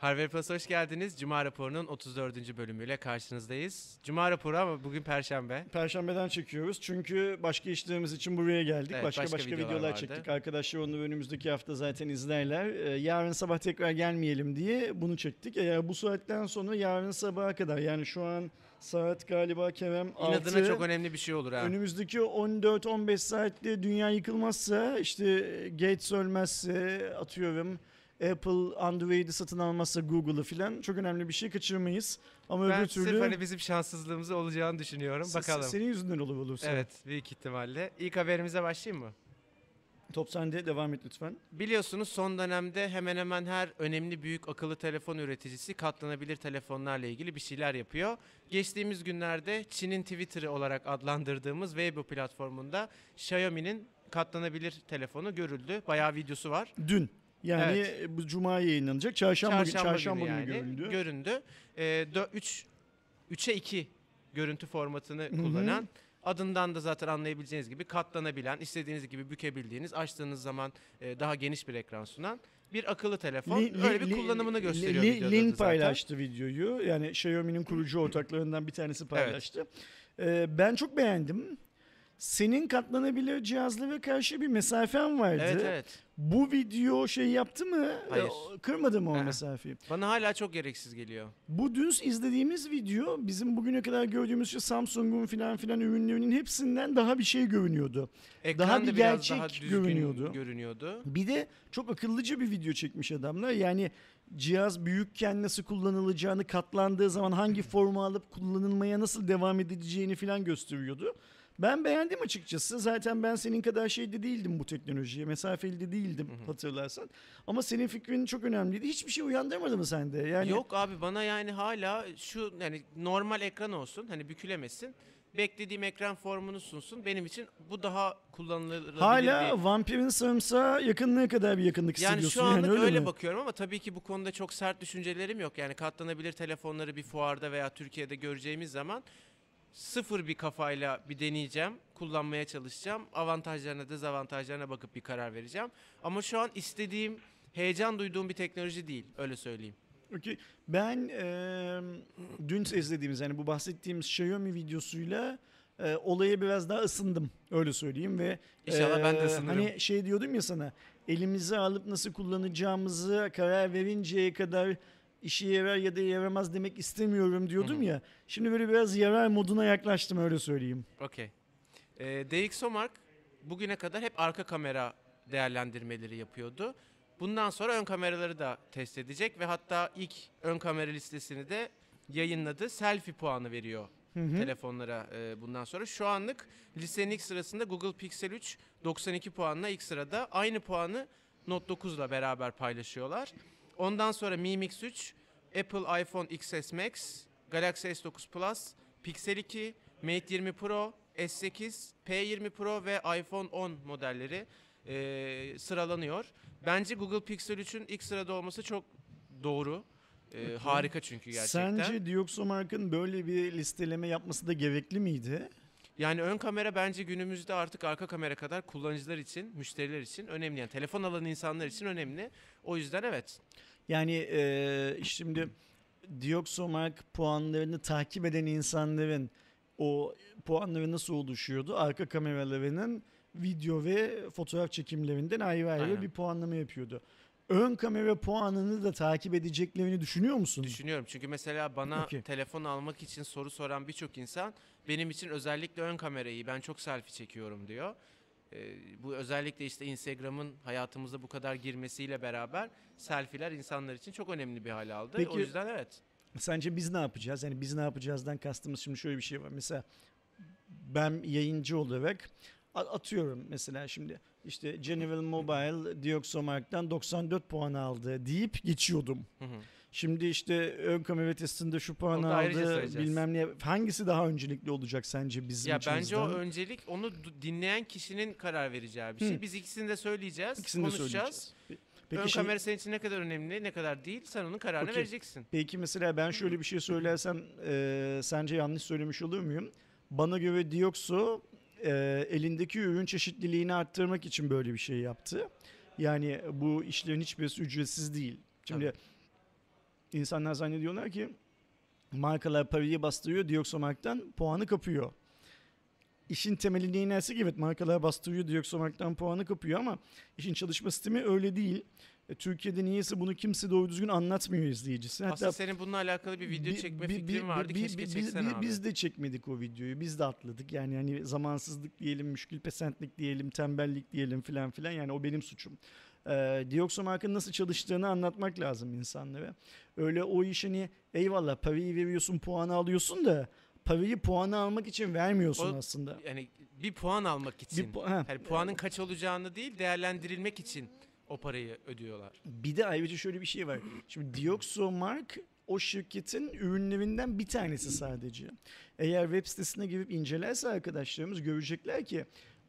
Harvard Plus hoş geldiniz. Cuma raporunun 34. bölümüyle karşınızdayız. Cuma raporu ama bugün Perşembe. Perşembeden çekiyoruz çünkü başka işlerimiz için buraya geldik. Evet, başka başka başka, videolar videolar vardı. çektik. Arkadaşlar onu önümüzdeki hafta zaten izlerler. Ee, yarın sabah tekrar gelmeyelim diye bunu çektik. Eğer bu saatten sonra yarın sabaha kadar yani şu an saat galiba Kerem 6. İnadına çok önemli bir şey olur ha. Önümüzdeki 14-15 saatte dünya yıkılmazsa işte Gates ölmezse atıyorum Apple Android'i satın almazsa Google'ı filan çok önemli bir şey kaçırmayız. Ama ben öbür türlü sırf hani bizim şanssızlığımız olacağını düşünüyorum. s- Bakalım. senin yüzünden olur olursa. Evet büyük ihtimalle. İlk haberimize başlayayım mı? Top sende devam et lütfen. Biliyorsunuz son dönemde hemen hemen her önemli büyük akıllı telefon üreticisi katlanabilir telefonlarla ilgili bir şeyler yapıyor. Geçtiğimiz günlerde Çin'in Twitter'ı olarak adlandırdığımız Weibo platformunda Xiaomi'nin katlanabilir telefonu görüldü. Bayağı videosu var. Dün. Yani Evet. bu cuma yayınlanacak. Çarşamba, günü- çarşamba günü görüldü. göründü. Ee, 3 3'e 2 görüntü formatını kullanan adından da zaten anlayabileceğiniz gibi katlanabilen, istediğiniz gibi bükebildiğiniz, açtığınız zaman e, daha geniş bir ekran sunan bir akıllı telefon. Li- Öyle bir li- kullanımını li- gösteriyor li- videoda da Lin zaten. paylaştı videoyu. Yani Xiaomi'nin kurucu ortaklarından bir tanesi paylaştı. Ee, ben çok beğendim. Senin katlanabilir cihazlara karşı bir mesafen vardı. Evet evet. Bu video şey yaptı mı? Hayır. Ee, Kırmadı mı o mesafeyi? Bana hala çok gereksiz geliyor. Bu dün izlediğimiz video bizim bugüne kadar gördüğümüz şu Samsung'un filan filan ürünlerinin hepsinden daha bir şey görünüyordu. Ekran Daha da bir gerçek daha görünüyordu. görünüyordu. Bir de çok akıllıca bir video çekmiş adamlar. Yani cihaz büyükken nasıl kullanılacağını, katlandığı zaman hangi formu alıp kullanılmaya nasıl devam edileceğini falan gösteriyordu. Ben beğendim açıkçası. Zaten ben senin kadar şeyde değildim bu teknolojiye. Mesafeli de değildim hatırlarsan. Ama senin fikrin çok önemliydi. Hiçbir şey uyandırmadı mı sende? Yani Yok abi bana yani hala şu yani normal ekran olsun hani bükülemesin. Beklediğim ekran formunu sunsun. Benim için bu daha kullanılabilir hala bir vampirin sarımsağı yakınlığı kadar bir yakınlık Yani hissediyorsun. şu anlık öyle, öyle, mi? bakıyorum ama tabii ki bu konuda çok sert düşüncelerim yok. Yani katlanabilir telefonları bir fuarda veya Türkiye'de göreceğimiz zaman sıfır bir kafayla bir deneyeceğim, kullanmaya çalışacağım. Avantajlarına, dezavantajlarına bakıp bir karar vereceğim. Ama şu an istediğim, heyecan duyduğum bir teknoloji değil, öyle söyleyeyim. Okey. Ben eee dün izlediğimiz yani bu bahsettiğimiz Xiaomi videosuyla eee, olaya biraz daha ısındım öyle söyleyeyim ve İnşallah ben de ısınırım. Hani şey diyordum ya sana elimize alıp nasıl kullanacağımızı karar verinceye kadar işe yarar ya da yaramaz demek istemiyorum diyordum ya. Şimdi böyle biraz yarar moduna yaklaştım öyle söyleyeyim. Okey. Ee, DxOMark bugüne kadar hep arka kamera değerlendirmeleri yapıyordu. Bundan sonra ön kameraları da test edecek ve hatta ilk ön kamera listesini de yayınladı. Selfie puanı veriyor Hı hı. telefonlara e, bundan sonra. Şu anlık listenin ilk sırasında Google Pixel 3 92 puanla ilk sırada. Aynı puanı Note 9 ile beraber paylaşıyorlar. Ondan sonra Mi Mix 3, Apple iPhone XS Max, Galaxy S9 Plus, Pixel 2, Mate 20 Pro, S8, P20 Pro ve iPhone 10 modelleri e, sıralanıyor. Bence Google Pixel 3'ün ilk sırada olması çok doğru. E, harika çünkü gerçekten. Sence Dioxomark'ın böyle bir listeleme yapması da gerekli miydi? Yani ön kamera bence günümüzde artık arka kamera kadar kullanıcılar için, müşteriler için önemli. Yani telefon alan insanlar için önemli. O yüzden evet. Yani eee, şimdi Dioxomark puanlarını takip eden insanların o puanları nasıl oluşuyordu? Arka kameralarının video ve fotoğraf çekimlerinden ayrı ayrı Aynen. bir puanlama yapıyordu. Ön kamera puanını da takip edeceklerini düşünüyor musun? Düşünüyorum çünkü mesela bana Okey. telefon almak için soru soran birçok insan benim için özellikle ön kamerayı ben çok selfie çekiyorum diyor. Ee, bu özellikle işte Instagram'ın hayatımıza bu kadar girmesiyle beraber selfie'ler insanlar için çok önemli bir hale aldı. Peki- o yüzden evet. Sence biz ne yapacağız? Yani biz ne yapacağızdan kastımız şimdi şöyle bir şey var. Mesela ben yayıncı olarak atıyorum mesela şimdi işte General Mobile Dioxomark'tan 94 puan aldı deyip geçiyordum. Hı hı. Şimdi işte ön kamera testinde şu puan Onu da ayrıca aldı bilmem ne. Hangisi daha öncelikli olacak sence bizim Ya bence o öncelik onu dinleyen kişinin karar vereceği bir şey. Hı. Biz ikisini de söyleyeceğiz, İkisini de konuşacağız. söyleyeceğiz. Peki ön şey- kamera senin için ne kadar önemli, ne kadar değil sen onun kararını Okey. vereceksin. Peki mesela ben şöyle bir şey söylersem e, sence yanlış söylemiş olur muyum? Bana göre Dioxo e, elindeki ürün çeşitliliğini arttırmak için böyle bir şey yaptı. Yani bu işlerin hiçbirisi ücretsiz değil. Şimdi insanlar zannediyorlar ki markalar parayı bastırıyor Dioxomark'tan puanı kapıyor. İşin temelinde inersek evet markalar bastırıyor Dioxomark'tan puanı kapıyor ama işin çalışma sistemi öyle değil. E, Türkiye'de niyeyse bunu kimse doğru düzgün anlatmıyor izleyicisi. Aslında senin bununla alakalı bir video Bi- çekme bi- fikrin bi- vardı. bi- Keşke bi- çeksen bi- abi. Biz de çekmedik o videoyu. Biz de atladık. Yani hani zamansızlık diyelim, müşkül pesentlik diyelim, tembellik diyelim filan filan. Yani o benim suçum. Ee, Dioxomark'ın nasıl çalıştığını anlatmak lazım insanlara. Öyle o iş hani eyvallah parayı veriyorsun, puanı alıyorsun da parayı puanı almak için vermiyorsun O- aslında. Yani bir puan almak için. Bir, pu- ha. Yani puanın kaç olacağını değil değerlendirilmek için o parayı ödüyorlar. Bir de ayrıca şöyle bir şey var. Şimdi Dioxomark o şirketin ürünlerinden bir tanesi sadece. Eğer web sitesine girip incelerse arkadaşlarımız görecekler ki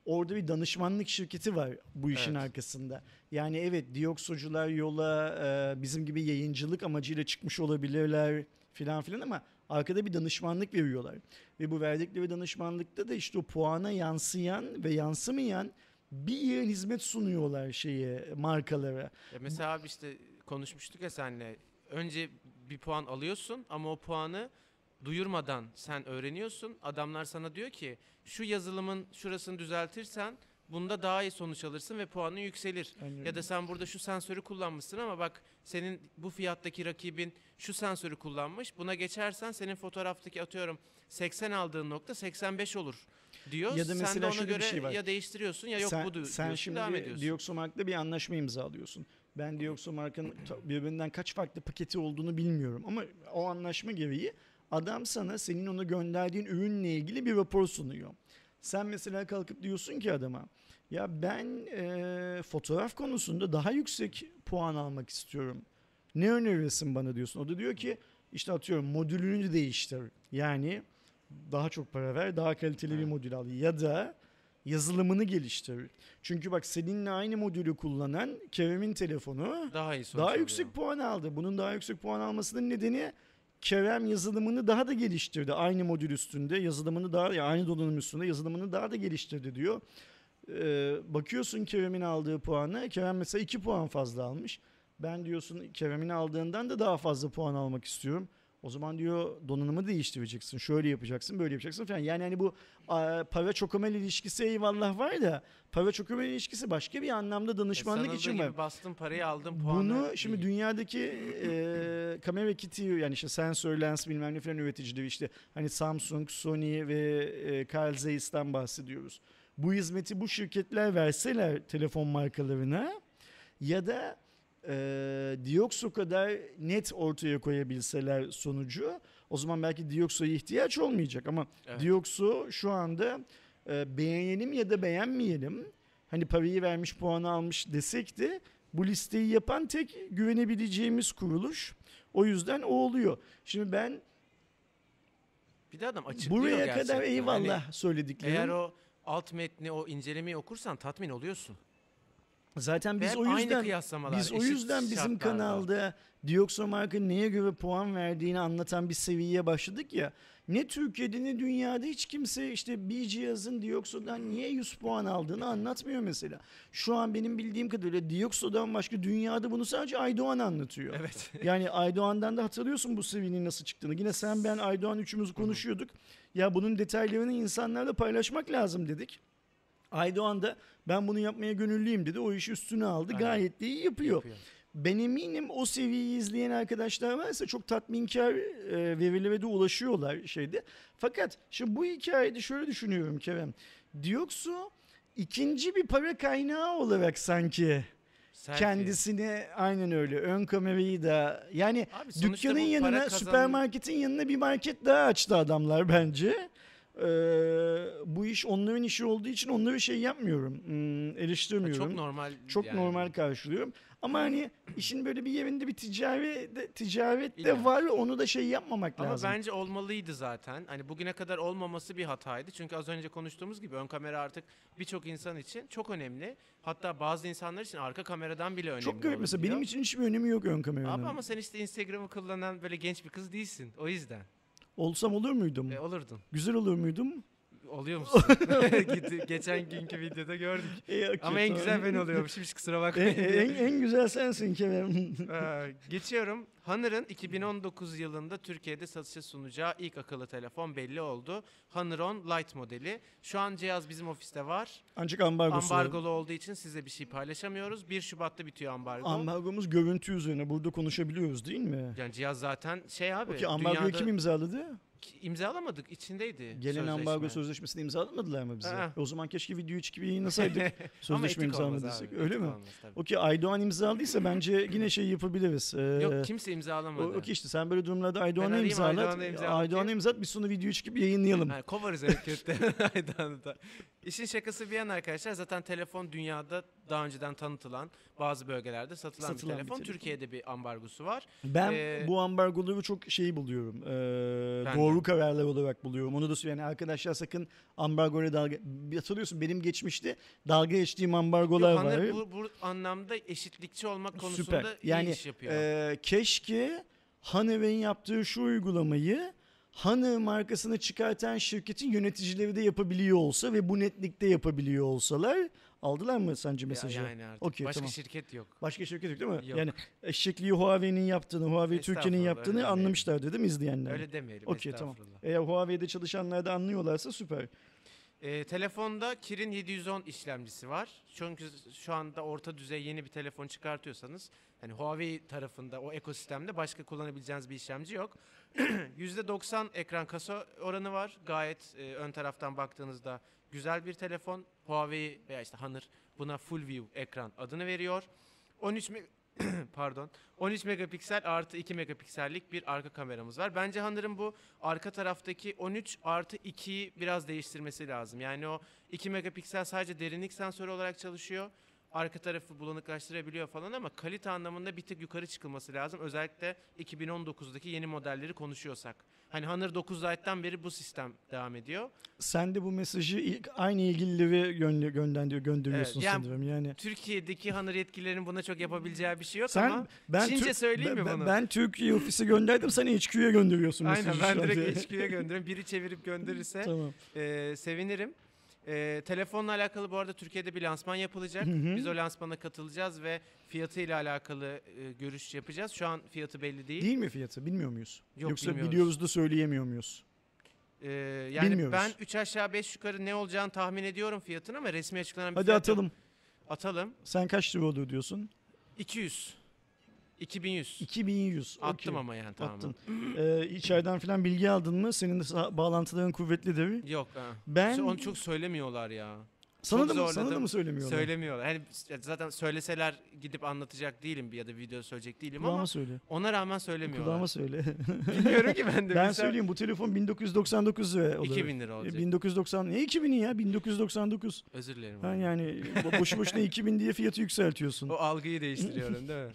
orada bir danışmanlık şirketi var bu işin Evet. arkasında. Yani evet dioksocular yola e, bizim gibi yayıncılık amacıyla çıkmış olabilirler filan filan ama arkada bir danışmanlık veriyorlar. Ve bu verdikleri danışmanlıkta da işte o puana yansıyan ve yansımayan bir yığın hizmet sunuyorlar şeye markalara. Ya mesela abi işte konuşmuştuk ya senle. Önce bir puan alıyorsun ama o puanı duyurmadan sen öğreniyorsun. Adamlar sana diyor ki şu yazılımın şurasını düzeltirsen bunda daha iyi sonuç alırsın ve puanın yükselir. Yani Ya da sen burada şu sensörü kullanmışsın ama bak senin bu fiyattaki rakibin şu sensörü kullanmış. Buna geçersen senin fotoğraftaki atıyorum 80 aldığın nokta 85 olur diyor. Ya da sen de mesela ona şöyle bir göre şey var. ya değiştiriyorsun ya yok sen, bu diyor- sen diyorsun şimdi devam ediyorsun. Dioxomark'la bir anlaşma imzalıyorsun. Ben Dioxomark'ın birbirinden kaç farklı paketi olduğunu bilmiyorum ama o anlaşma gereği adam sana senin ona gönderdiğin ürünle ilgili bir rapor sunuyor. Sen mesela kalkıp diyorsun ki adama ya ben eee, fotoğraf konusunda daha yüksek puan almak istiyorum. Ne önerirsin bana diyorsun. O da diyor ki işte atıyorum modülünü değiştir. Yani daha çok para ver, daha kaliteli bir modül al. Ya da yazılımını geliştir. Çünkü bak seninle aynı modülü kullanan Kerem'in telefonu daha iyi sonuç daha alıyor. yüksek puan aldı. Bunun daha yüksek puan almasının nedeni Kerem yazılımını daha da geliştirdi. Aynı modül üstünde yazılımını daha ya aynı donanım üstünde yazılımını daha da geliştirdi diyor. Ee, bakıyorsun Kerem'in aldığı puanı. Kerem mesela 2 puan fazla almış. Ben diyorsun Kerem'in aldığından da daha fazla puan almak istiyorum. O zaman diyor donanımı değiştireceksin. Şöyle yapacaksın, böyle yapacaksın falan. Yani hani bu para çokomel ilişkisi eyvallah var da para çokomel ilişkisi başka bir anlamda danışmanlık Sanıldığı için var. bastın parayı aldın puanı. Bunu şimdi değil. dünyadaki e, kamera kiti yani işte sensör lens bilmem ne falan üreticileri işte hani Samsung, Sony ve e, Carl Zeiss'ten bahsediyoruz. Bu hizmeti bu şirketler verseler telefon markalarına ya da e, Dioxo kadar net ortaya koyabilseler sonucu o zaman belki Dioxo'ya ihtiyaç olmayacak ama Evet. Dioxo şu anda e, beğenelim ya da beğenmeyelim hani parayı vermiş puanı almış desek de bu listeyi yapan tek güvenebileceğimiz kuruluş. O yüzden o oluyor. Şimdi ben Bir de adam açıklıyor buraya gerçekten. kadar Hani eyvallah söylediklerim. eğer o alt metni o incelemeyi okursan tatmin oluyorsun. Zaten Ve biz hep o yüzden biz o yüzden bizim şartlarda. kanalda Dioxomark'ın neye göre puan verdiğini anlatan bir seviyeye başladık ya. Ne Türkiye'de ne dünyada hiç kimse işte bir cihazın Dioxo'dan niye 100 puan aldığını anlatmıyor mesela. Şu an benim bildiğim kadarıyla Dioxo'dan başka dünyada bunu sadece Aydoğan anlatıyor. Evet. Yani Aydoğan'dan da hatırlıyorsun bu seviyenin nasıl çıktığını. Yine sen ben Aydoğan üçümüz konuşuyorduk. Ya bunun detaylarını insanlarla paylaşmak lazım dedik. Aydoğan da ben bunu yapmaya gönüllüyüm dedi. O işi üstüne aldı. Aynen. Gayet de iyi yapıyor. Yapıyor. Ben eminim o seviyeyi izleyen arkadaşlar varsa çok tatminkar e, verilere de ulaşıyorlar şeyde. Fakat şimdi bu hikayede şöyle düşünüyorum Kerem. Dioksu ikinci bir para kaynağı olarak sanki Selfie. kendisine aynen öyle ön kamerayı da yani Abi dükkanın yanına kazan- süpermarketin yanına bir market daha açtı adamlar bence. Ee, bu iş onların işi olduğu için onları şey yapmıyorum. hmm, eleştirmiyorum. Çok normal. Çok yani. normal karşılıyorum. Ama hani işin böyle bir yerinde bir ticari de, ticaret de var. Onu da şey yapmamak Ama lazım. bence olmalıydı zaten. Hani bugüne kadar olmaması bir hataydı. Çünkü az önce konuştuğumuz gibi ön kamera artık birçok insan için çok önemli. Hatta bazı insanlar için arka kameradan bile önemli. Çok garip mesela benim için hiçbir önemi yok ön kameranın. Abi ama sen işte Instagram'ı kullanan böyle genç bir kız değilsin. O yüzden. Olsam olur muydum? E, olurdun. Güzel olur muydum? Oluyor musun? Geçen günkü videoda gördük. Okey, Ama en güzel ben oluyormuşum hiç kusura E, bakmayın. e, en, en güzel sensin Kerem. Ee, Geçiyorum. Honor'ın 2019 yılında Türkiye'de satışa sunacağı ilk akıllı telefon belli oldu. Honor On Lite modeli. Şu an cihaz bizim ofiste var. Ancak ambargosu var. Ambargolu olduğu için size bir şey paylaşamıyoruz. 1 Şubat'ta bitiyor ambargo. Ambargomuz görüntü üzerine burada konuşabiliyoruz değil mi? yani cihaz zaten şey abi. Okey ambargoyu dünyada kim imzaladı? İmzalamadık. içindeydi. Gelen ambargo sözleşmesini imzalamadılar mı bize? O zaman keşke videoyu çıkıp yayınlasaydık. Ama Sözleşme abi, Öyle etik mi? Okey Aydoğan imzaladıysa bence yine şey yapabiliriz. Ee, Yok kimse imzalamadı. Okey işte sen böyle durumlarda Aydoğan'a imzalat. Aydoğan'a imzalat biz sonra videoyu çıkıp yayınlayalım. Ha, kovarız kötü. Aydan da. İşin şakası bir yana arkadaşlar zaten telefon dünyada daha önceden tanıtılan bazı bölgelerde satılan, Satılan bir bir telefon. telefon. Türkiye'de bir ambargosu var. Ben Ee, bu ambargoları çok şey buluyorum. Ee, de. Doğru kararlar olarak buluyorum. Onu da söyleyeyim. Yani arkadaşlar sakın ambargoya dalga... Hatırlıyorsun benim geçmişte dalga geçtiğim ambargolar Yok, var. Bu, bu anlamda eşitlikçi olmak konusunda Süper. iyi Yani iş yapıyor. Ee, keşke Honeywell'in yaptığı şu uygulamayı Honor markasını çıkartan şirketin yöneticileri de yapabiliyor olsa ve bu netlikte yapabiliyor olsalar aldılar mı sence Ya- mesajı? yani artık. Okey, Başka tamam. şirket yok. Başka şirket yok değil mi? Yok. Yani eşekliği Huawei'nin yaptığını, Huawei Türkiye'nin yaptığını anlamışlardı değil mi izleyenler? Öyle demeyelim. Okey tamam. Eğer Huawei'de çalışanlar da anlıyorlarsa süper. Ee, telefonda Kirin 710 işlemcisi var. Çünkü şu anda orta düzey yeni bir telefon çıkartıyorsanız hani Huawei tarafında o ekosistemde başka kullanabileceğiniz bir işlemci yok. %90 ekran kasa oranı var. Gayet e, ön taraftan baktığınızda güzel bir telefon. Huawei veya işte Honor buna full view ekran adını veriyor. 13 me- pardon 13 megapiksel artı 2 megapiksellik bir arka kameramız var. Bence Honor'ın bu arka taraftaki 13 artı 2'yi biraz değiştirmesi lazım. Yani o 2 megapiksel sadece derinlik sensörü olarak çalışıyor. Arka tarafı bulanıklaştırabiliyor falan ama kalite anlamında bir tık yukarı çıkılması lazım. Özellikle 2019'daki yeni modelleri konuşuyorsak. Hani Honor 9 Lite'dan beri bu sistem devam ediyor. Sen de bu mesajı ilk aynı ilgilileri gönde gönderiyor, gönderiyorsun Evet, yani- sanırım yani. Türkiye'deki Honor yetkililerinin buna çok yapabileceği bir şey yok Sen ama ben Çince Türk- söyleyeyim mi ben, bunu? Ben Türkiye ofisi gönderdim sen HQ'ya gönderiyorsun aynen mesajı ben an diye. direkt HQ'ya gönderirim. Biri çevirip gönderirse Tamam. Ee, sevinirim. Ee, telefonla alakalı bu arada Türkiye'de bir lansman yapılacak. Hı hı. Biz o lansmana katılacağız ve fiyatıyla alakalı e, görüş yapacağız. Şu an fiyatı belli değil. Değil mi fiyatı? Bilmiyor muyuz? Yok, Yoksa bilmiyoruz. biliyoruz da söyleyemiyor muyuz? Ee, yani Bilmiyoruz. ben 3 aşağı 5 yukarı ne olacağını tahmin ediyorum fiyatını ama resmi açıklanan bir Hadi fiyat yok. atalım. Atalım. Sen kaç lira olur diyorsun? 200. 2100. 2100. Attım Okey. ama yani tamam. Attın. Ee, içeriden falan bilgi aldın mı? Senin de sa- bağlantıların kuvvetlidir. Yok. Ha. Ben Onu çok söylemiyorlar ya. sana çok da mı, sana da zorladım. mı söylemiyorlar? Söylemiyorlar. Hani zaten söyleseler gidip anlatacak değilim ya da video söyleyecek değilim Kulağıma ama söyle. ona rağmen söylemiyorlar. Kulağıma söyle. Bilmiyorum ki ben de. ben Mesela söyleyeyim bu telefon 1999 lira olur. 2000 lira olacak. 1990 ne 2000'i ya 1999. Özür dilerim. Ha abi. yani bo- boşu boşuna 2000 diye fiyatı yükseltiyorsun. O algıyı değiştiriyorum değil mi?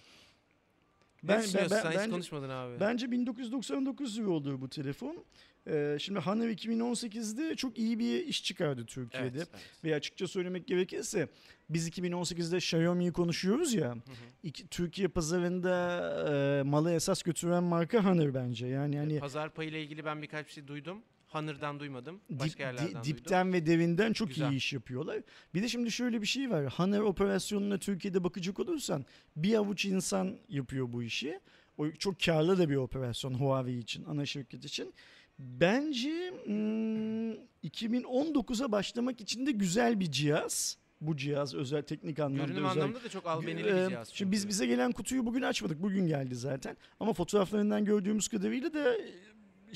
Ben- Ben, ben- ben- hiç konuşmadın abi. Bence 1999 lira olur bu telefon. Ee, şimdi Honor 2018'de çok iyi bir iş çıkardı evet, Türkiye'de. evet. Ve açıkça söylemek gerekirse biz 2018'de Xiaomi'yi konuşuyoruz ya. Hı hı. iki- Türkiye pazarında e, malı esas götüren marka Honor bence. Yani hani Pazar payı ile ilgili ben birkaç bir şey duydum. Honor'dan duymadım. dip- Başka di- yerlerden duydum. dipten ve derinden çok Güzel. iyi iş yapıyorlar. Bir de şimdi şöyle bir şey var. Honor operasyonuna Türkiye'de bakacak olursan bir avuç insan yapıyor bu işi. O çok karlı da bir operasyon Huawei için, ana şirket için. Bence hmm, 2019'a başlamak için de güzel bir cihaz. Bu cihaz özel teknik anlamda Görünüm özel. anlamda da çok albenili Ee, bir cihaz. Şimdi biz bize gelen kutuyu bugün açmadık. Bugün geldi zaten. Ama fotoğraflarından gördüğümüz kadarıyla da e,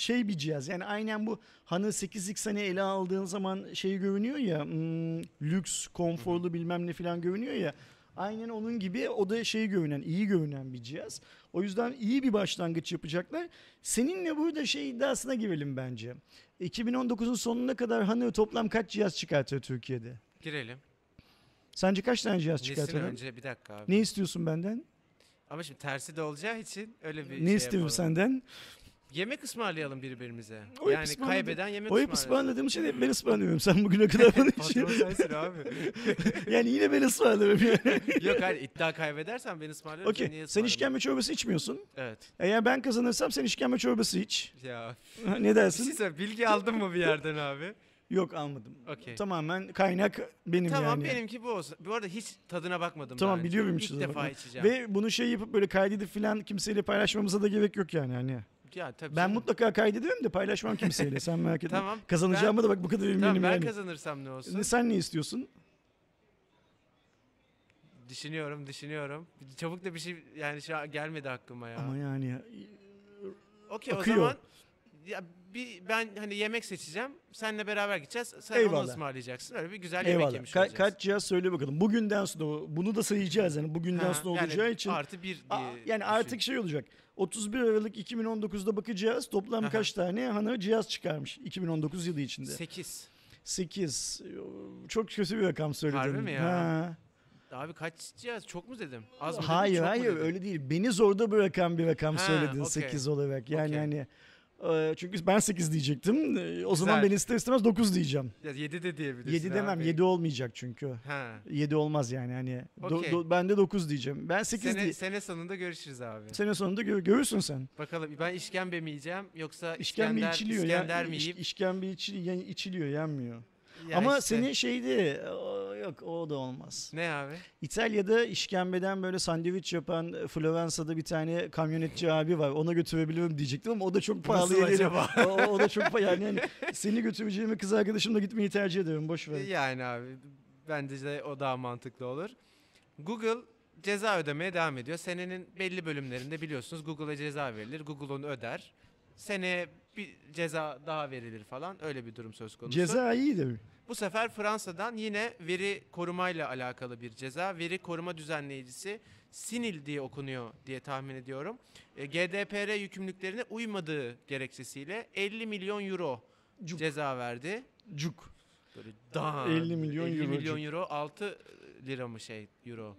şey bir cihaz. Yani aynen bu hani 8x hani ele aldığın zaman şey görünüyor ya hmm, lüks, konforlu bilmem ne falan görünüyor ya. Aynen onun gibi o da şey görünen, iyi görünen bir cihaz. O yüzden iyi bir başlangıç yapacaklar. Seninle burada şey iddiasına girelim bence. 2019'un sonuna kadar hani toplam kaç cihaz çıkartıyor Türkiye'de? Girelim. Sence kaç tane cihaz çıkartıyor? önce bir dakika abi. Ne istiyorsun benden? Ama şimdi tersi de olacağı için öyle bir ne şey istiyorum yapalım. senden? Yemek ısmarlayalım birbirimize. O hep yani ısmarladı- kaybeden yemek O hep ısmarlasın. ısmarladığım şey hep ben ısmarlıyorum. Sen bugüne kadar bana hiç... Patron sensin abi. yani yine ben ısmarlarım yani. Yok hayır iddia kaybedersen ben ısmarlarım. Okey. Sen işkembe çorbası içmiyorsun. Evet. Eğer ben kazanırsam sen işkembe çorbası iç. Ya Ne bir şey dersin? bilgi aldın mı bir yerden abi? Yok almadım. Okey. Tamamen kaynak benim Tamam yani. benimki bu olsun. Bu arada hiç tadına bakmadım Tamam, daha biliyorum İlk işte defa içeceğim. Ve bunu şey yapıp böyle kaydedip falan kimseyle paylaşmamıza da gerek yok yani. Hani ya, tabii ben canım. mutlaka kaydederim de paylaşmam kimseyle. Sen merak etme. Tamam. Kazanacağıma da bak bu kadar eminim Tamam ben yani. kazanırsam ne olsun? Sen ne istiyorsun? Düşünüyorum, düşünüyorum. Çabuk da bir şey yani şu an gelmedi aklıma ya. Ama yani Okey o zaman ya bir ben hani yemek seçeceğim. Seninle beraber gideceğiz. Sen onu Eyvallah. ısmarlayacaksın. Öyle bir güzel yemek eyvallah. yemiş Ka- olacağız. kaç cihaz söyle bakalım. Bugünden sonra bunu da sayacağız yani. Bugünden Ha, sonra yani olacağı için. Artı bir diye Aa, yani düşün. artık şey olacak. 31 Aralık 2019'da bakacağız. Toplam Aha. kaç tane hani cihaz çıkarmış 2019 yılı içinde. 8. 8. Çok kötü bir rakam söyledin. Harbi mi ya? Ha. Abi kaç cihaz? Çok mu dedim? Az mı dedim? Hayır mu hayır dedim? öyle değil. Beni zorda bırakan bir rakam Ha, söyledin okey. 8 olarak. Yani Okey. hani çünkü ben 8 diyecektim. E, O zaman Güzel. ben ister istemez 9 diyeceğim. Ya 7 de diyebilirsin 7 demem. abi. 7 olmayacak çünkü. Ha. 7 olmaz yani hani. Do- do- ben de 9 diyeceğim. Ben 8 Sene, diye. sene sonunda görüşürüz abi. Sene sonunda gö- görürsün sen. Bakalım ben işkembe mi yiyeceğim yoksa İşkembe İskender, içiliyor İskender ya. mi iş- yiyip işkembe içili- yani içiliyor, yenmiyor. Ya Ama işte. senin şeydi o- yok o da olmaz. ne abi? İtalya'da işkembeden böyle sandviç yapan Floransa'da bir tane kamyonetçi abi var. Ona götürebilirim diyecektim ama o da çok pahalı. Nasıl acaba? o, o da çok pahalı. Yani, yani seni götüreceğimi kız arkadaşımla gitmeyi tercih ederim. Boş ver. Yani abi bence de o daha mantıklı olur. Google ceza ödemeye devam ediyor. Senenin belli bölümlerinde biliyorsunuz Google'a ceza verilir. Google onu öder. Seneye bir ceza daha verilir falan. Öyle bir durum söz konusu. Ceza iyidir. Bu sefer Fransa'dan yine veri korumayla alakalı bir ceza. Veri koruma düzenleyicisi Sinil diye okunuyor diye tahmin ediyorum. E, GDPR yükümlülüklerine uymadığı gerekçesiyle 50 milyon euro Cuk. ceza verdi. Cuk. Böyle daha 50 milyon 50 euro. milyon euro 6 lira mı şey euro.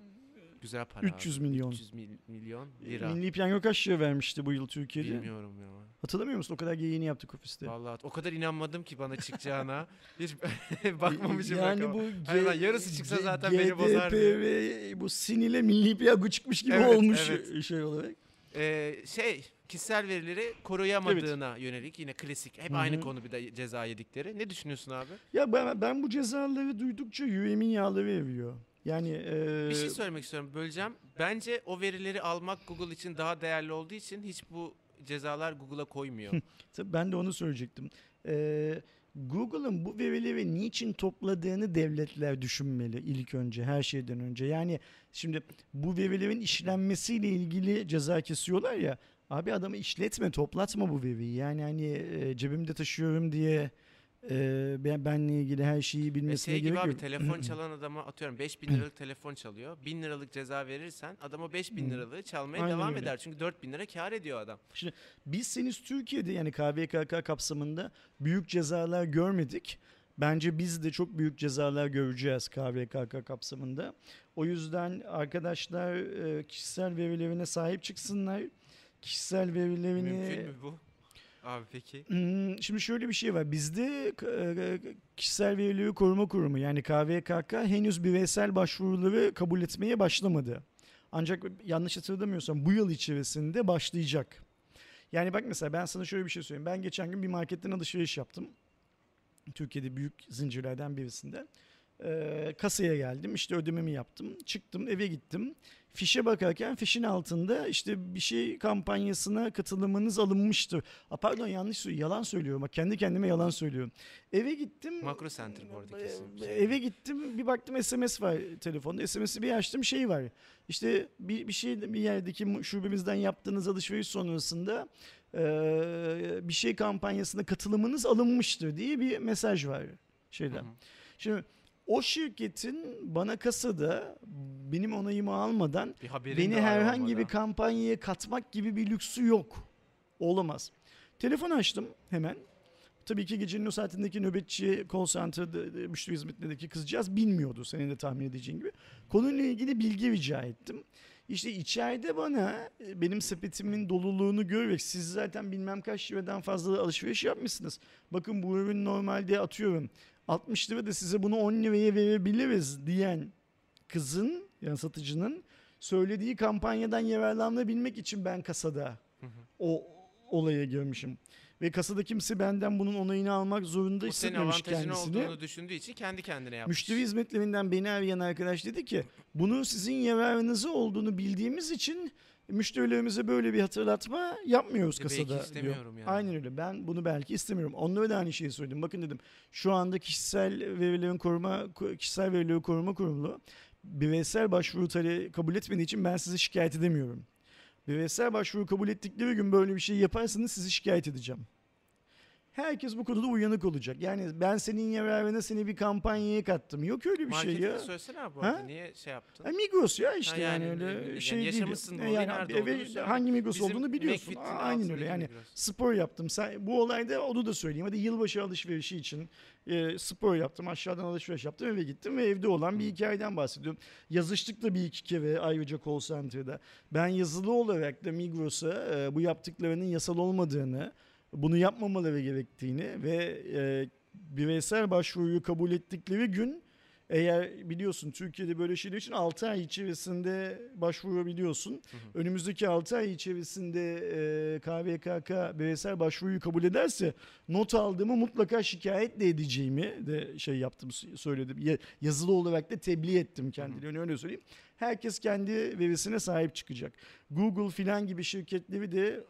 Güzel para. 300 abi. milyon. 300 mil- milyon lira. Milli Piyango kaç lira vermişti bu yıl Türkiye'de? Bilmiyorum ya. Hatırlamıyor musun? O kadar yayını yaptık ofiste. Vallahi o kadar inanmadım ki bana çıkacağına. Hiç bakmamışım Yani rakama. bu Hayır lan, G- yarısı çıksa G- zaten beni bozar. GDP bu sinile milli piyango çıkmış gibi Evet, olmuş evet. şey olarak. Ee, şey kişisel verileri koruyamadığına yönelik yine klasik hep Hı aynı konu bir de ceza yedikleri. Ne düşünüyorsun abi? Ya ben, ben bu cezaları duydukça yüreğimin yağları eriyor. Yani e, Bir şey söylemek istiyorum böleceğim. Bence o verileri almak Google için daha değerli olduğu için hiç bu cezalar Google'a koymuyor. tabii ben de onu söyleyecektim. E, Google'ın bu verileri niçin topladığını devletler düşünmeli ilk önce her şeyden önce. Yani şimdi bu verilerin işlenmesiyle ilgili ceza kesiyorlar ya. Abi adamı işletme, toplatma bu veriyi. Yani hani e, cebimde taşıyorum diye e, ben benle ilgili her şeyi bilmesine şey gibi gerek abi yok. telefon çalan adama atıyorum 5000 liralık telefon çalıyor. 1000 liralık ceza verirsen adama 5000 Hı. liralığı çalmaya Aynen devam öyle. eder. Çünkü 4000 lira kar ediyor adam. Biz henüz Türkiye'de yani KVKK kapsamında büyük cezalar görmedik. Bence biz de çok büyük cezalar göreceğiz KVKK kapsamında. O yüzden arkadaşlar e, kişisel verilerine sahip çıksınlar. Kişisel verilerini... Mümkün mü bu? Abi peki. Hmm, Şimdi şöyle bir şey var. Bizde e, kişisel verileri koruma kurumu yani KVKK henüz bireysel başvuruları kabul etmeye başlamadı. Ancak yanlış hatırlamıyorsam bu yıl içerisinde başlayacak. Yani bak mesela ben sana şöyle bir şey söyleyeyim. Ben geçen gün bir marketten alışveriş yaptım. Türkiye'de büyük zincirlerden birisinde. Ee, kasaya geldim işte ödememi yaptım. Çıktım eve gittim. Fişe bakarken fişin altında işte bir şey kampanyasına katılımınız alınmıştır. A, pardon yanlış söylüyorum. Yalan söylüyorum. Bak kendi kendime yalan söylüyorum. Eve gittim. Makro Center bu arada kesin. Ee, Eve gittim bir baktım SMS var telefonda. SMS'i bir açtım şey var. İşte bir, bir şey bir yerdeki şubemizden yaptığınız alışveriş sonrasında eee, bir şey kampanyasına katılımınız alınmıştır diye bir mesaj var şeyden. Hı hı. Şimdi o şirketin bana kasada benim onayımı almadan Bir beni herhangi bir olmadan. kampanyaya katmak gibi bir lüksü yok. Olamaz. Telefon açtım hemen. Tabii ki gecenin o saatindeki nöbetçi call center'da e, müşteri hizmetlerindeki kızcağız bilmiyordu senin de tahmin edeceğin gibi. Konuyla ilgili bilgi rica ettim. İşte içeride bana e, benim sepetimin doluluğunu görerek siz zaten bilmem kaç liradan fazla alışveriş yapmışsınız. Bakın bu ürün normalde atıyorum 60 lira da size bunu 10 liraya verebiliriz diyen kızın yani satıcının söylediği kampanyadan yararlanabilmek için ben kasada Hı hı. o olaya girmişim. ve kasada kimse benden bunun onayını almak zorunda Bu senin hissetmemiş kendisini. olduğunu düşündüğü için kendi kendine yapmış. Müşteri hizmetlerinden beni arayan arkadaş dedi ki bunu sizin yararınıza olduğunu bildiğimiz için müşterilerimize böyle bir hatırlatma yapmıyoruz E belki kasada diyor. istemiyorum yani. Aynen öyle. Ben bunu belki istemiyorum. Onlara da aynı şeyi söyledim. Bakın dedim. Şu anda kişisel verilerin koruma kişisel verileri koruma kurulu bireysel başvuru talebi kabul etmediği için ben sizi şikayet edemiyorum. Bireysel başvuru kabul ettikleri gün böyle bir şey yaparsanız sizi şikayet edeceğim. Herkes bu konuda uyanık olacak. Yani ben senin yararına seni bir kampanyaya kattım. Yok öyle bir şey Marketing ya. söylesene abi bu arada. Niye şey yaptın? Ha, Migros ya işte Ha, yani, yani, öyle yani şey değil. yaşamışsın bu Yani nerede eve- olduğunu söyle. hangi Migros Bizim olduğunu biliyorsun. McFit'in Aynen öyle yani Migros. spor yaptım. Sen, bu olayda onu da söyleyeyim. Hadi yılbaşı alışverişi için e, spor yaptım. Aşağıdan alışveriş yaptım eve gittim ve evde olan bir hikayeden bahsediyorum. Yazıştık da bir iki kere ayrıca call center'da. Ben yazılı olarak da Migros'a e, bu yaptıklarının yasal olmadığını, bunu yapmamaları gerektiğini ve e, bireysel başvuruyu kabul ettikleri gün eğer biliyorsun Türkiye'de böyle şeyler için 6 ay içerisinde başvurabiliyorsun. Önümüzdeki 6 ay içerisinde e, KVKK bireysel başvuruyu kabul ederse not aldığımı mutlaka şikayet de edeceğimi de şey yaptım söyledim. Ya- yazılı olarak da tebliğ ettim kendilerine öyle söyleyeyim. Herkes kendi verisine sahip çıkacak. Google filan gibi şirketleri de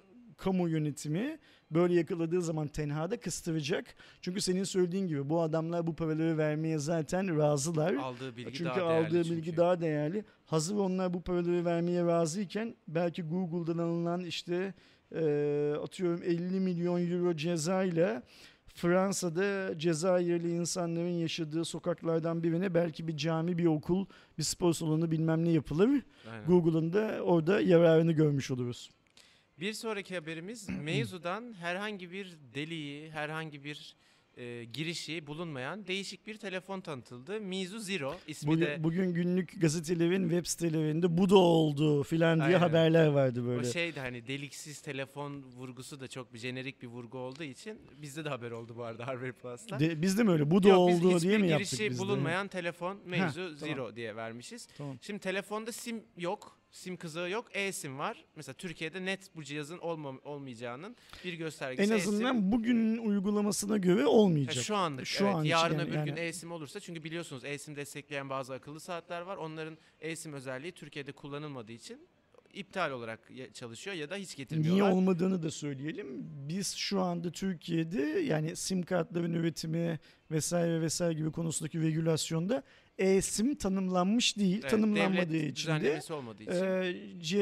kamu yönetimi böyle yakaladığı zaman tenhada kıstıracak. Çünkü senin söylediğin gibi bu adamlar bu paraları vermeye zaten razılar. Aldığı bilgi Çünkü daha değerli aldığı çünkü. bilgi daha değerli. Hazır onlar bu paraları vermeye razıyken belki Google'dan alınan işte e, atıyorum 50 milyon euro cezayla Fransa'da Cezayirli insanların yaşadığı sokaklardan birine belki bir cami, bir okul, bir spor salonu bilmem ne yapılır. Google'ın da orada yararını görmüş oluruz. Bir sonraki haberimiz mevzudan herhangi bir deliği, herhangi bir e, girişi bulunmayan değişik bir telefon tanıtıldı. Mizu Zero ismi Bugün, de bugün günlük gazetelerin web sitelerinde bu da oldu filan diye Aynen. haberler vardı böyle. o şeydi hani deliksiz telefon vurgusu da çok bir jenerik bir vurgu olduğu için bizde de haber oldu bu arada Harvard Plus'ta. De, bizde mi öyle? Bu da Yok, oldu diye mi girişi yaptık biz de? bulunmayan telefon mevzu tamam. Zero diye vermişiz. Tamam. Şimdi telefonda sim yok. Sim kızağı yok. E-sim var. Mesela Türkiye'de net bu cihazın olma, olmayacağının bir göstergesi. En E-sim. azından bugünün uygulamasına göre olmayacak. şu anlık Şu evet. an Yarın yani- öbür gün yani- e-sim olursa çünkü biliyorsunuz e-sim destekleyen bazı akıllı saatler var. Onların e-sim özelliği Türkiye'de kullanılmadığı için iptal olarak çalışıyor ya da hiç Niye getirmiyorlar. olmadığını da söyleyelim. Biz şu anda Türkiye'de yani sim kartların üretimi vesaire vesaire gibi konusundaki regülasyonda e-sim tanımlanmış değil. Evet, tanımlanmadığı için de olmadığı için. e,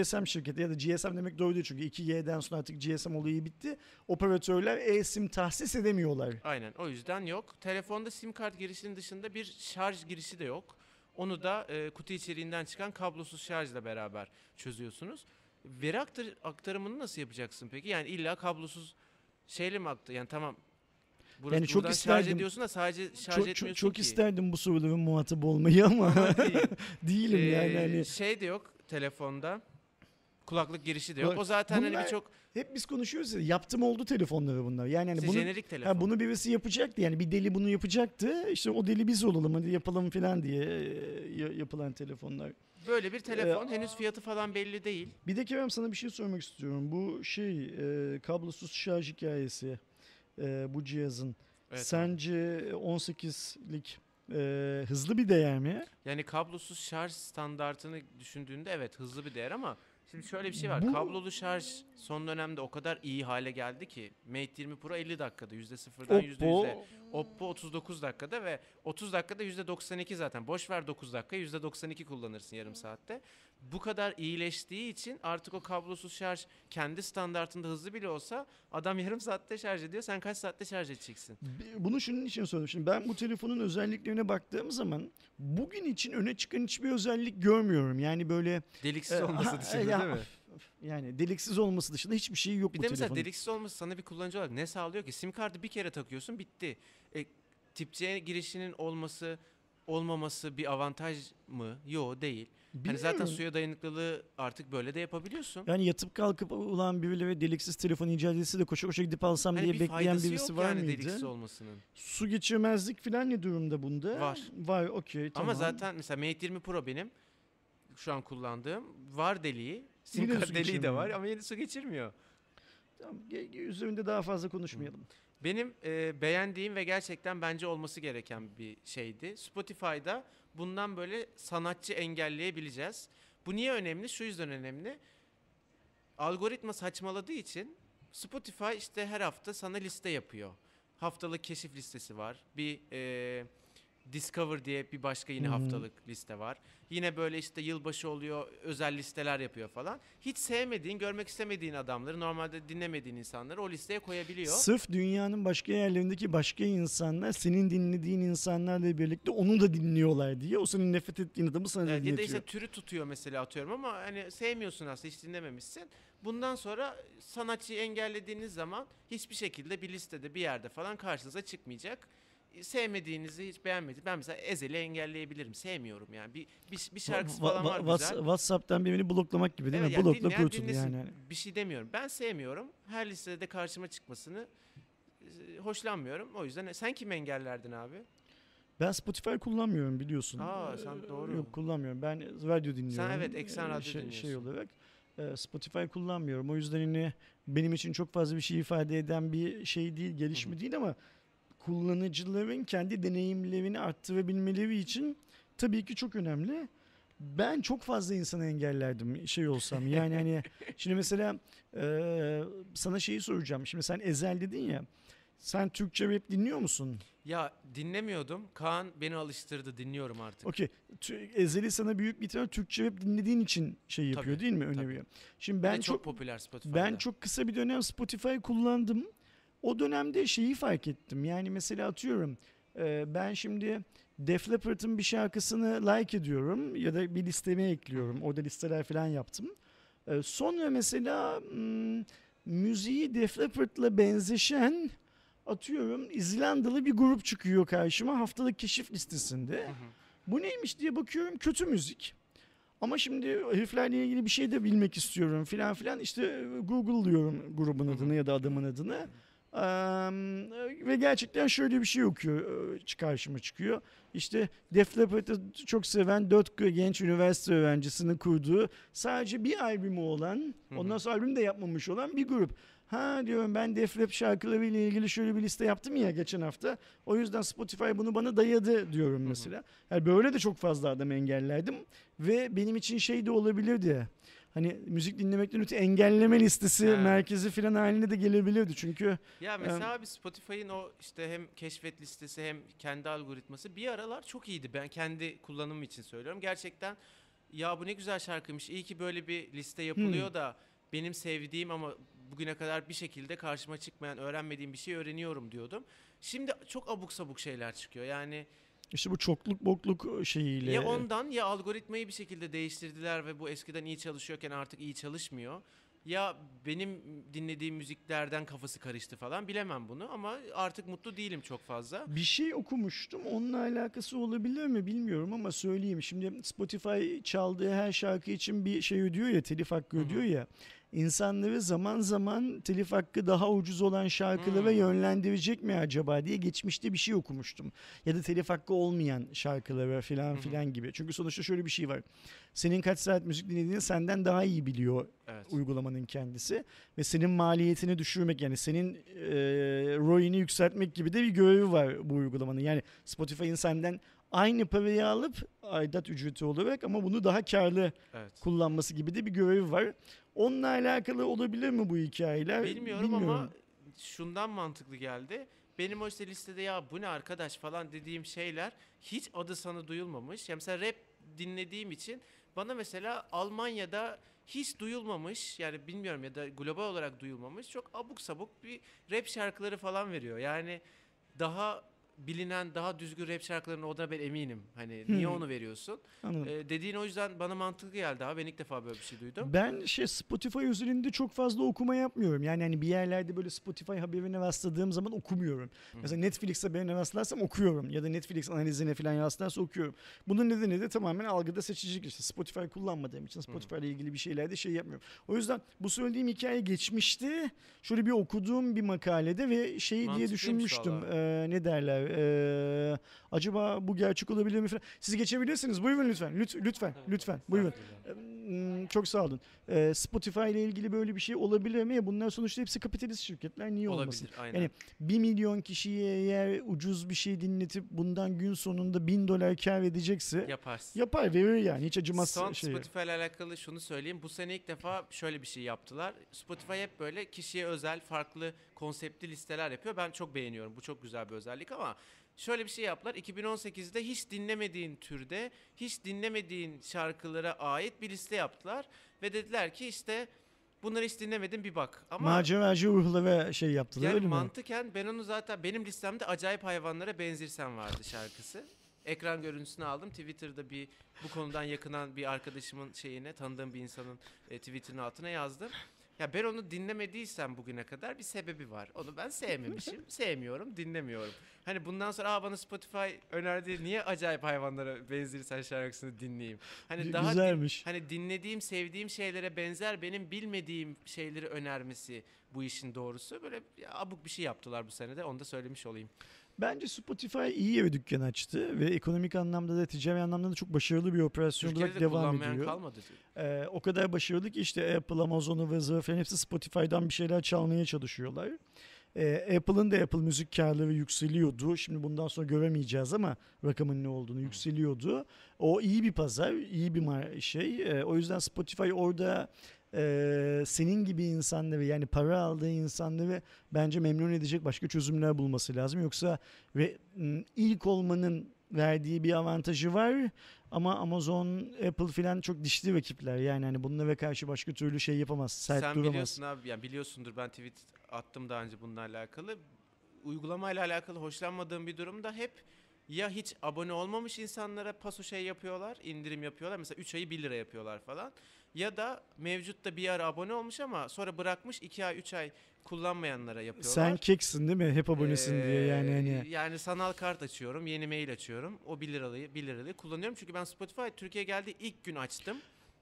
GSM şirketi ya da GSM demek doğru değil çünkü 2G'den sonra artık GSM olayı bitti. Operatörler e-sim tahsis edemiyorlar. Aynen o yüzden yok. Telefonda sim kart girişinin dışında bir şarj girişi de yok. Onu da e, kutu içeriğinden çıkan kablosuz şarjla beraber çözüyorsunuz. Veri aktar- aktarımını nasıl yapacaksın peki? Yani illa kablosuz şeyle mi aktar? Yani tamam. Burası, Yani çok buradan şarj isterdim. ediyorsun da sadece şarj Çok, etmiyorsun çok, çok ki. isterdim bu soruların muhatabı olmayı ama Ama değil. değilim yani. Ee, Hani Şey de yok telefonda. Kulaklık girişi de yok. Bak, O zaten hani bunlar birçok hep biz konuşuyoruz ya yaptım oldu telefonları bunlar. Yani hani işte bunu jenerik telefon. Ha, bunu birisi yapacaktı yani bir deli bunu yapacaktı. İşte o deli biz olalım hadi yapalım falan diye e, ya- yapılan telefonlar. Böyle bir telefon Ee, henüz fiyatı falan belli değil. Bir de Kerem sana bir şey sormak istiyorum. Bu şey e, kablosuz şarj hikayesi e, bu cihazın. Evet, Sence 18'lik e, hızlı bir değer mi? Yani kablosuz şarj standartını düşündüğünde evet hızlı bir değer ama şimdi şöyle bir şey var. Bu- Kablolu şarj son dönemde o kadar iyi hale geldi ki Mate 20 Pro 50 dakikada %0'dan Oppo %100'e. Oppo 39 dakikada ve 30 dakikada %92 zaten. Boş ver 9 dakika %92 kullanırsın yarım saatte. Bu kadar iyileştiği için artık o kablosuz şarj kendi standartında hızlı bile olsa adam yarım saatte şarj ediyor. Sen kaç saatte şarj edeceksin? Bunu şunun için söyledim. Şimdi ben bu telefonun özelliklerine baktığım zaman bugün için öne çıkan hiçbir özellik görmüyorum. Yani böyle Deliksiz e, olması ha, dışında ya, değil mi? Yani deliksiz olması dışında hiçbir şey yok Bir bu de mesela telefonun. deliksiz olması sana bir kullanıcı olarak ne sağlıyor ki? Sim kartı bir kere takıyorsun bitti. E, tip C girişinin olması olmaması bir avantaj mı? Yo değil. Hani zaten suya dayanıklılığı artık böyle de yapabiliyorsun. Yani yatıp kalkıp ulan birileri deliksiz telefon icat etse de koşa koşa gidip alsam Hani diye bir bekleyen faydası birisi yok var yani mıydı? deliksiz olmasının. Su geçirmezlik falan ne durumda bunda? Var. Var okey tamam. Ama zaten mesela Mate 20 Pro benim şu an kullandığım var deliği. Sim Yine kart su deliği de geçirmiyor. var ama yine su geçirmiyor. Tamam, ge- ge- üzerinde daha fazla konuşmayalım. Benim e, beğendiğim ve gerçekten bence olması gereken bir şeydi. Spotify'da bundan böyle sanatçı engelleyebileceğiz. Bu niye önemli? Şu yüzden önemli. Algoritma saçmaladığı için Spotify işte her hafta sana liste yapıyor. Haftalık keşif listesi var. Bir e, Discover diye bir başka yine haftalık liste var. Yine böyle işte yılbaşı oluyor, özel listeler yapıyor falan. Hiç sevmediğin, görmek istemediğin adamları, normalde dinlemediğin insanları o listeye koyabiliyor. Sırf dünyanın başka yerlerindeki başka insanlar senin dinlediğin insanlarla birlikte onu da dinliyorlar diye o senin nefret ettiğin adamı sana Evet, ya da dinletiyor. işte türü tutuyor mesela atıyorum ama hani sevmiyorsun aslında hiç dinlememişsin. Bundan sonra sanatçıyı engellediğiniz zaman hiçbir şekilde bir listede bir yerde falan karşınıza çıkmayacak. Sevmediğinizi hiç beğenmediğinizi ben mesela Ezel'i engelleyebilirim. Sevmiyorum yani. Bir, bir, bir şarkısı Va- va- falan var güzel. WhatsApp'tan birini bloklamak gibi değil Evet, mi? yani Blokla dinlesin. yani. Bir şey demiyorum. Ben sevmiyorum. Her listede de karşıma çıkmasını e, hoşlanmıyorum. O yüzden sen kimi engellerdin abi? Ben Spotify kullanmıyorum biliyorsun. Aa, sen Ee, doğru. Yok kullanmıyorum. Ben radyo dinliyorum. evet, eksen Ee, radyo şey, şey dinliyorsun. olarak. Ee, Spotify kullanmıyorum. O yüzden yine benim için çok fazla bir şey ifade eden bir şey değil, gelişme değil ama kullanıcıların kendi deneyimlerini arttırabilmeleri için tabii ki çok önemli. Ben çok fazla insanı engellerdim şey olsam. Yani hani şimdi mesela e, sana şeyi soracağım. Şimdi sen Ezel dedin ya. Sen Türkçe rap dinliyor musun? Ya dinlemiyordum. Kaan beni alıştırdı. Dinliyorum artık. Okey. Ezeli sana büyük bir ihtimal Türkçe rap dinlediğin için şey yapıyor Tabii, değil mi? Öneriyor. Şimdi Ve ben çok, çok, popüler Spotify'da. ben çok kısa bir dönem Spotify kullandım. O dönemde şeyi fark ettim. Yani mesela atıyorum e, ben şimdi Def Leppard'ın bir şarkısını like ediyorum ya da bir listeme ekliyorum. Orada listeler falan yaptım. E, sonra mesela hmm, müziği Def Leppard'la benzeşen atıyorum İzlandalı bir grup çıkıyor karşıma haftalık keşif listesinde. Hı hı. Bu neymiş diye bakıyorum kötü müzik. Ama şimdi heriflerle ilgili bir şey de bilmek istiyorum filan filan. İşte Google diyorum grubun Hı hı. adını ya da adamın adını. Ve gerçekten şöyle bir şey okuyor, karşıma çıkıyor. İşte Def Leppard'ı çok seven dört genç üniversite öğrencisinin kurduğu sadece bir albümü olan, Hı hı. ondan sonra albüm de yapmamış olan bir grup. Ha diyorum ben Def Leppard şarkıları ile ilgili şöyle bir liste yaptım ya geçen hafta. O yüzden Spotify bunu bana dayadı diyorum mesela. Yani böyle de çok fazla adam engellerdim. Ve benim için şey de olabilirdi. Hani müzik dinlemekten öte engelleme listesi Ha. merkezi falan haline de gelebilirdi. Çünkü Ya mesela abi Spotify'ın o işte hem keşfet listesi hem kendi algoritması bir aralar çok iyiydi. Ben kendi kullanımım için söylüyorum. Gerçekten ya bu ne güzel şarkıymış. İyi ki böyle bir liste yapılıyor Hmm. da benim sevdiğim ama bugüne kadar bir şekilde karşıma çıkmayan, öğrenmediğim bir şey öğreniyorum diyordum. Şimdi çok abuk sabuk şeyler çıkıyor. Yani işte bu çokluk bokluk şeyiyle. ya ondan ya algoritmayı bir şekilde değiştirdiler ve bu eskiden iyi çalışıyorken artık iyi çalışmıyor. Ya benim dinlediğim müziklerden kafası karıştı falan bilemem bunu ama artık mutlu değilim çok fazla. Bir şey okumuştum. Onunla alakası olabilir mi bilmiyorum ama söyleyeyim. Şimdi Spotify çaldığı her şarkı için bir şey ödüyor ya, telif hakkı ödüyor ya. İnsanları zaman zaman telif hakkı daha ucuz olan şarkılara Hmm. yönlendirecek mi acaba diye geçmişte bir şey okumuştum. Ya da telif hakkı olmayan şarkılara filan hı. filan gibi. Çünkü sonuçta şöyle bir şey var. Senin kaç saat müzik dinlediğini senden daha iyi biliyor Evet. uygulamanın kendisi ve senin maliyetini düşürmek yani senin e, ROI'ni yükseltmek gibi de bir görevi var bu uygulamanın. Yani Spotify'ın senden aynı parayı alıp aidat ücreti olarak ama bunu daha karlı Evet. kullanması gibi de bir görevi var. Onunla alakalı olabilir mi bu hikayeler? Bilmiyorum, ama şundan mantıklı geldi. Benim o işte listede ya bu ne arkadaş falan dediğim şeyler hiç adı sanı duyulmamış. Yani mesela rap dinlediğim için bana mesela Almanya'da hiç duyulmamış yani bilmiyorum ya da global olarak duyulmamış çok abuk sabuk bir rap şarkıları falan veriyor. Yani daha bilinen daha düzgün rap şarkılarının olduğuna ben eminim. Hani niye Hmm. onu veriyorsun? Anladım. Ee, dediğin o yüzden bana mantıklı geldi abi. Ben ilk defa böyle bir şey duydum. Ben şey Spotify üzerinde çok fazla okuma yapmıyorum. Yani hani bir yerlerde böyle Spotify haberine rastladığım zaman okumuyorum. Mesela Netflix haberine rastlarsam okuyorum. Ya da Netflix analizine falan rastlarsa okuyorum. Bunun nedeni de tamamen algıda seçicilik işte. Spotify kullanmadığım için Spotify ile ilgili bir şeylerde şey yapmıyorum. O yüzden bu söylediğim hikaye geçmişti. Şöyle bir okuduğum bir makalede ve şey diye düşünmüştüm. Ee, ne derler? Ee, acaba bu gerçek olabilir mi falan. Siz geçebilirsiniz. Buyurun lütfen. Lüt- lütfen. Lütfen. Buyurun. Hmm, Çok sağ olun. Ee, Spotify ile ilgili böyle bir şey olabilir mi? Bunlar sonuçta hepsi kapitalist şirketler. Niye olmasın? Olabilir aynen. Yani 1 milyon kişiye eğer ucuz bir şey dinletip bundan gün sonunda 1000 dolar kar edecekse Yaparsın. yapar verir yani. Hiç acımaz Son şey. Spotify ile alakalı şunu söyleyeyim. Bu sene ilk defa şöyle bir şey yaptılar. Spotify hep böyle kişiye özel farklı konseptli listeler yapıyor. Ben çok beğeniyorum. Bu çok güzel bir özellik ama şöyle bir şey yaptılar. 2018'de hiç dinlemediğin türde, hiç dinlemediğin şarkılara ait bir liste yaptılar ve dediler ki işte bunları hiç dinlemedin bir bak. Ama Maceracı ruhlara şey yaptılar yani öyle mi? mantıken ben onu zaten benim listemde acayip hayvanlara benzirsen vardı şarkısı. Ekran görüntüsünü aldım. Twitter'da bir bu konudan yakınan bir arkadaşımın şeyine, tanıdığım bir insanın e, Twitter'ın altına yazdım. Ya ben onu dinlemediysem bugüne kadar bir sebebi var. Onu ben sevmemişim. sevmiyorum, dinlemiyorum. Hani bundan sonra Aa, bana Spotify önerdi. Niye acayip hayvanlara benzirsen şarkısını dinleyeyim? Hani daha din- Güzelmiş. hani dinlediğim, sevdiğim şeylere benzer benim bilmediğim şeyleri önermesi bu işin doğrusu. Böyle abuk bir şey yaptılar bu sene de onu da söylemiş olayım. Bence Spotify iyi bir dükkan açtı ve ekonomik anlamda da ticari anlamda da çok başarılı bir operasyon Türkiye'de olarak de devam ediyor. kalmadı. Ee, o kadar başarılı ki işte Apple, Amazon ıvır zıvır falan hepsi Spotify'dan bir şeyler çalmaya çalışıyorlar. Ee, Apple'ın da Apple Müzik karları yükseliyordu. Şimdi bundan sonra göremeyeceğiz ama rakamın ne olduğunu yükseliyordu. O iyi bir pazar, iyi bir şey. Ee, o yüzden Spotify orada e, senin gibi insanları yani para aldığı insanları bence memnun edecek başka çözümler bulması lazım. Yoksa ve ilk olmanın verdiği bir avantajı var ama Amazon, Apple filan çok dişli rakipler. Yani hani bunlara karşı başka türlü şey yapamaz. Sert Sen duramaz. biliyorsun abi yani biliyorsundur ben tweet attım daha önce bununla alakalı. Uygulamayla alakalı hoşlanmadığım bir durum da hep ya hiç abone olmamış insanlara paso şey yapıyorlar, indirim yapıyorlar. Mesela 3 ayı 1 lira yapıyorlar falan. Ya da mevcutta bir ara abone olmuş ama sonra bırakmış 2 ay 3 ay kullanmayanlara yapıyorlar. Sen keksin değil mi? Hep abonesin diye yani Ee, hani. Yani sanal kart açıyorum, yeni mail açıyorum. O 1 lirayı 1 lirayı kullanıyorum. Çünkü ben Spotify Türkiye'ye geldiği ilk gün açtım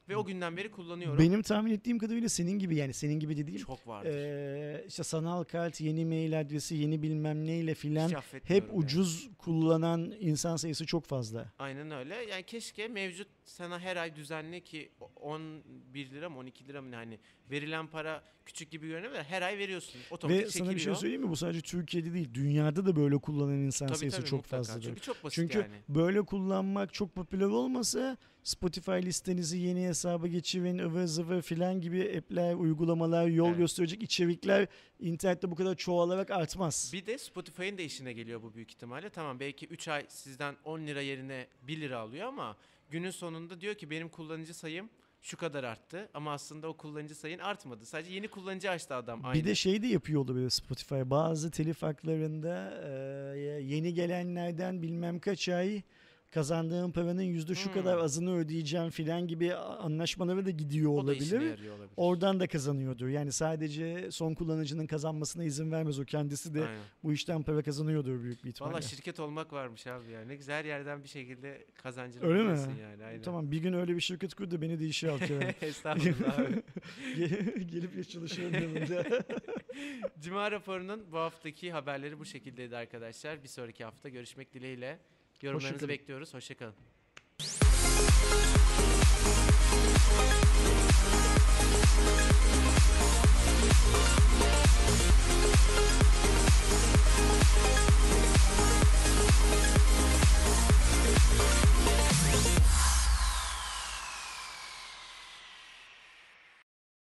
ve o günden beri kullanıyorum. Benim tahmin ettiğim kadarıyla senin gibi yani senin gibi dediğim çok vardır. eee işte sanal kart, yeni mail adresi, yeni bilmem neyle filan hep yani. ucuz kullanan insan sayısı çok fazla. Aynen öyle. Yani keşke mevcut sana her ay düzenli ki 11 lira mı 12 lira mı hani verilen para küçük gibi görünüyor her ay veriyorsun. Otomatik Ve sana bir şey çekiliyor. söyleyeyim mi? Bu sadece Türkiye'de değil. Dünyada da böyle kullanan insan Tabii sayısı tabii, çok mutlaka. fazladır. Çünkü çok basit Çünkü yani. böyle kullanmak çok popüler olmasa Spotify listenizi yeni hesaba geçirin, ıvır zıvır filan gibi app'ler, uygulamalar, yol Evet. gösterecek içerikler internette bu kadar çoğalarak artmaz. Bir de Spotify'ın da işine geliyor bu büyük ihtimalle. Tamam belki 3 ay sizden 10 lira yerine 1 lira alıyor ama günün sonunda diyor ki benim kullanıcı sayım şu kadar arttı ama aslında o kullanıcı sayın artmadı. Sadece yeni kullanıcı açtı adam. Aynı. Bir de şey de yapıyor olabilir Spotify. Bazı telif haklarında e, yeni gelenlerden bilmem kaç ay kazandığım paranın yüzde şu Hmm. kadar azını ödeyeceğim filan gibi anlaşmalara da gidiyor o da olabilir. yarıyor olabilir. Oradan da kazanıyordur. Yani sadece son kullanıcının kazanmasına izin vermez. O kendisi de Aynen. bu işten para kazanıyordur büyük bir ihtimalle. Valla şirket olmak varmış abi ya. Ne güzel her yerden bir şekilde kazancını Öyle mi? yani. Aynen. Tamam bir gün öyle bir şirket kur da beni de işe al Kerem. Estağfurullah abi. Gel- Gelip ya çalışıyorum yanında. Cuma raporunun bu haftaki haberleri bu şekildeydi arkadaşlar. Bir sonraki hafta görüşmek dileğiyle. Yorumlarınızı Hoşçakalın. bekliyoruz. Hoşçakalın. We'll